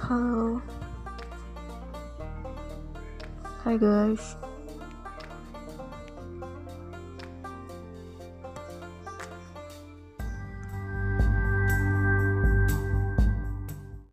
Hello. Hi, guys